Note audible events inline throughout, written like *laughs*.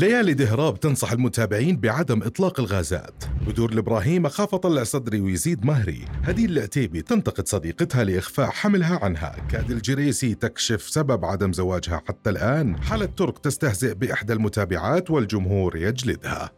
ليالي دهراب تنصح المتابعين بعدم إطلاق الغازات. بدور الإبراهيم أخاف أطلع صدري ويزيد مهري. هديل العتيبي تنتقد صديقتها لإخفاء حملها عنها. كاد الجريسي تكشف سبب عدم زواجها حتى الآن. حالة ترك تستهزئ بإحدى المتابعات والجمهور يجلدها.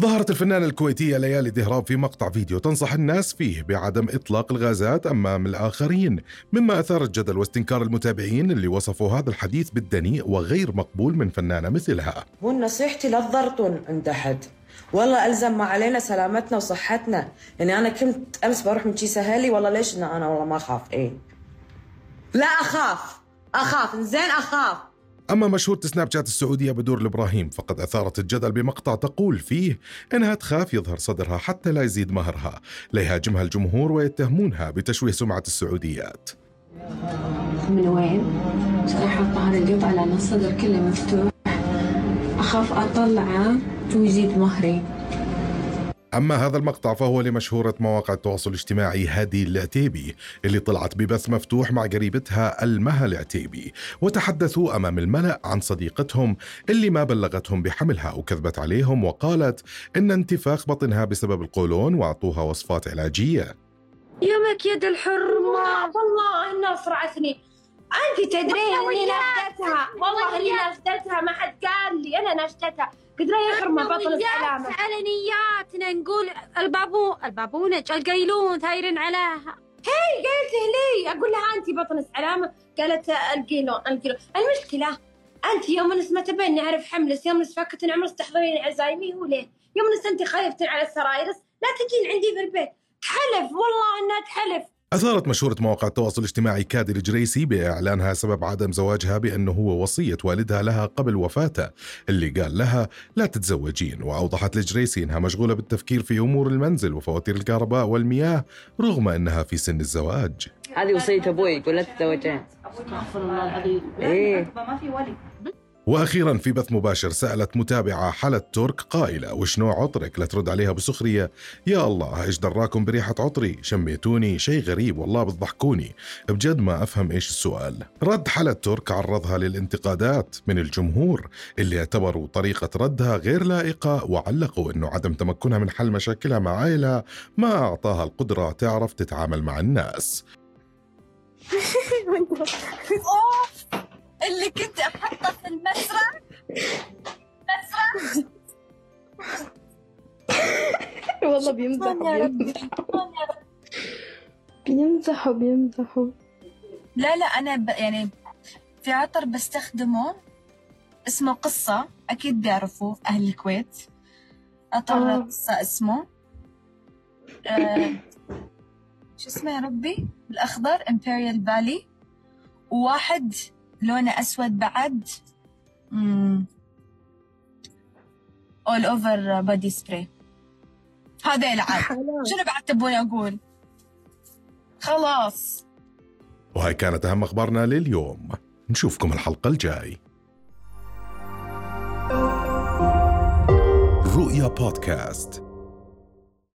ظهرت الفنانة الكويتية ليالي دهراب في مقطع فيديو تنصح الناس فيه بعدم إطلاق الغازات أمام الآخرين مما أثار الجدل واستنكار المتابعين اللي وصفوا هذا الحديث بالدنيء وغير مقبول من فنانة مثلها. هو نصيحتي لا تضرطون عند أحد. والله ألزم ما علينا سلامتنا وصحتنا. يعني أنا كنت أمس بروح من كيس أهلي والله ليش أنا والله ما أخاف؟ إيه. لا أخاف. أخاف. زين أخاف. أما مشهورة سناب شات السعودية بدور الإبراهيم فقد أثارت الجدل بمقطع تقول فيه إنها تخاف يظهر صدرها حتى لا يزيد مهرها. ليهاجمها الجمهور ويتهمونها بتشويه سمعة السعوديات. من وين؟ صراحة هذا القطع لأن الصدر كله مفتوح. أخاف أطلعه ويزيد مهري. أما هذا المقطع فهو لمشهورة مواقع التواصل الاجتماعي هادي العتيبي اللي طلعت ببث مفتوح مع قريبتها المها العتيبي وتحدثوا أمام الملأ عن صديقتهم اللي ما بلغتهم بحملها وكذبت عليهم وقالت إن انتفاخ بطنها بسبب القولون وأعطوها وصفات علاجية. يومك يد الحرمة والله إنها صرعتني. أنت تدرين إني نشدتها والله إني نشدتها ما حد قال لي أنا نشدتها قدرة يخرم بطن السلامة. علنياتنا نقول البابو البابونج القيلون ثايرين عليها؟ هي قالت لي أقول لها أنت بطن السلامة. قالت القيلون القيلون. المشكلة أنت يوم نس ما تبين نعرف حملس يوم نس فكت عمرس تحضرين عزايمي هو ليه؟ يوم نس أنت خايفتين على السرايرس لا تجين عندي في البيت. تحلف والله إنها تحلف. أثارت مشهورة مواقع التواصل الاجتماعي كادي الجريسي بإعلانها سبب عدم زواجها بأنه هو وصية والدها لها قبل وفاته اللي قال لها لا تتزوجين. وأوضحت الجريسي أنها مشغولة بالتفكير في أمور المنزل وفواتير الكهرباء والمياه رغم أنها في سن الزواج. هذه وصية أبوي يقول لا تتزوجين. استغفر الله العظيم إيه. وأخيرا في بث مباشر سألت متابعة حلا ترك قائلة وش نوع عطرك؟ لا ترد عليها بسخرية. يا الله إيش دراكم بريحة عطري؟ شميتوني شيء غريب والله بتضحكوني. بجد ما أفهم إيش السؤال. رد حلا ترك عرضها للانتقادات من الجمهور اللي اعتبروا طريقة ردها غير لائقة وعلقوا إنه عدم تمكنها من حل مشاكلها مع عائلة ما أعطاها القدرة تعرف تتعامل مع الناس. *laughs* *laughs* اوف اللي كنت احطه في المسرح؟ مسرح؟ والله بيمزحوا بيمزحوا بيمزحوا لا لا أنا ب... يعني في عطر بستخدمه اسمه قصة أكيد بيعرفوه أهل الكويت. عطر آه. قصة اسمه. آه... شو اسمه يا ربي؟ الأخضر إمبريال فالي وواحد لونه أسود بعد. all over body spray هذيل عاد شنو بعد تبوني أقول؟ خلاص. وهاي كانت أهم أخبارنا لليوم. نشوفكم الحلقة الجاي. رؤيا بودكاست.